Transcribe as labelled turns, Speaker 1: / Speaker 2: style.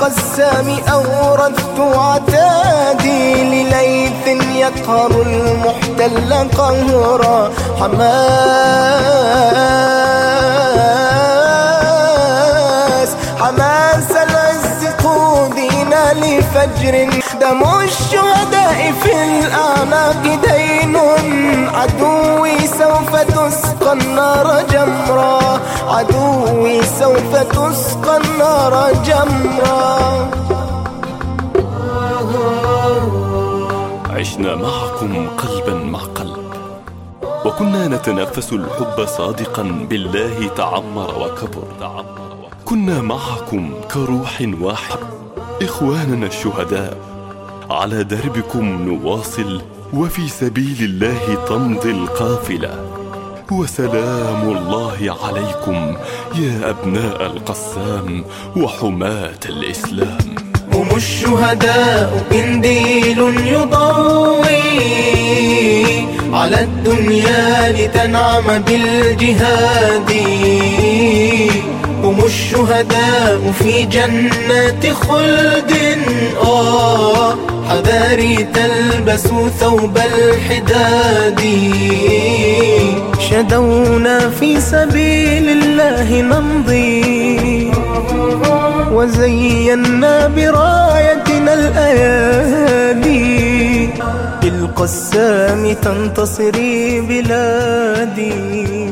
Speaker 1: بالقسام أورثت عتادي لليث يقهر المحتل قهرا حماس. حماس العز قودينا لفجر. دم الشهداء في الأعناق دين عدوي سوف تسقى النار جمرا. عدوي سوف تسقى النار جمرا.
Speaker 2: عشنا معكم قلبا مع قلب. وكنا نتنافس الحب صادقا بالله تعمر وكبر. كنا معكم كروح واحد. إخواننا الشهداء على دربكم نواصل وفي سبيل الله تمضي القافلة. وسلام الله عليكم يا أبناء القسام وحماة الإسلام.
Speaker 1: هم الشهداء قنديل يضوي على الدنيا لتنعم بالجهاد. هم الشهداء في جنات خلد. آه حذاري تلبس ثوب الحداد. شدونا في سبيل الله نمضي. وزينا برايتنا الأيادي. بالقسام تنتصري بلادي.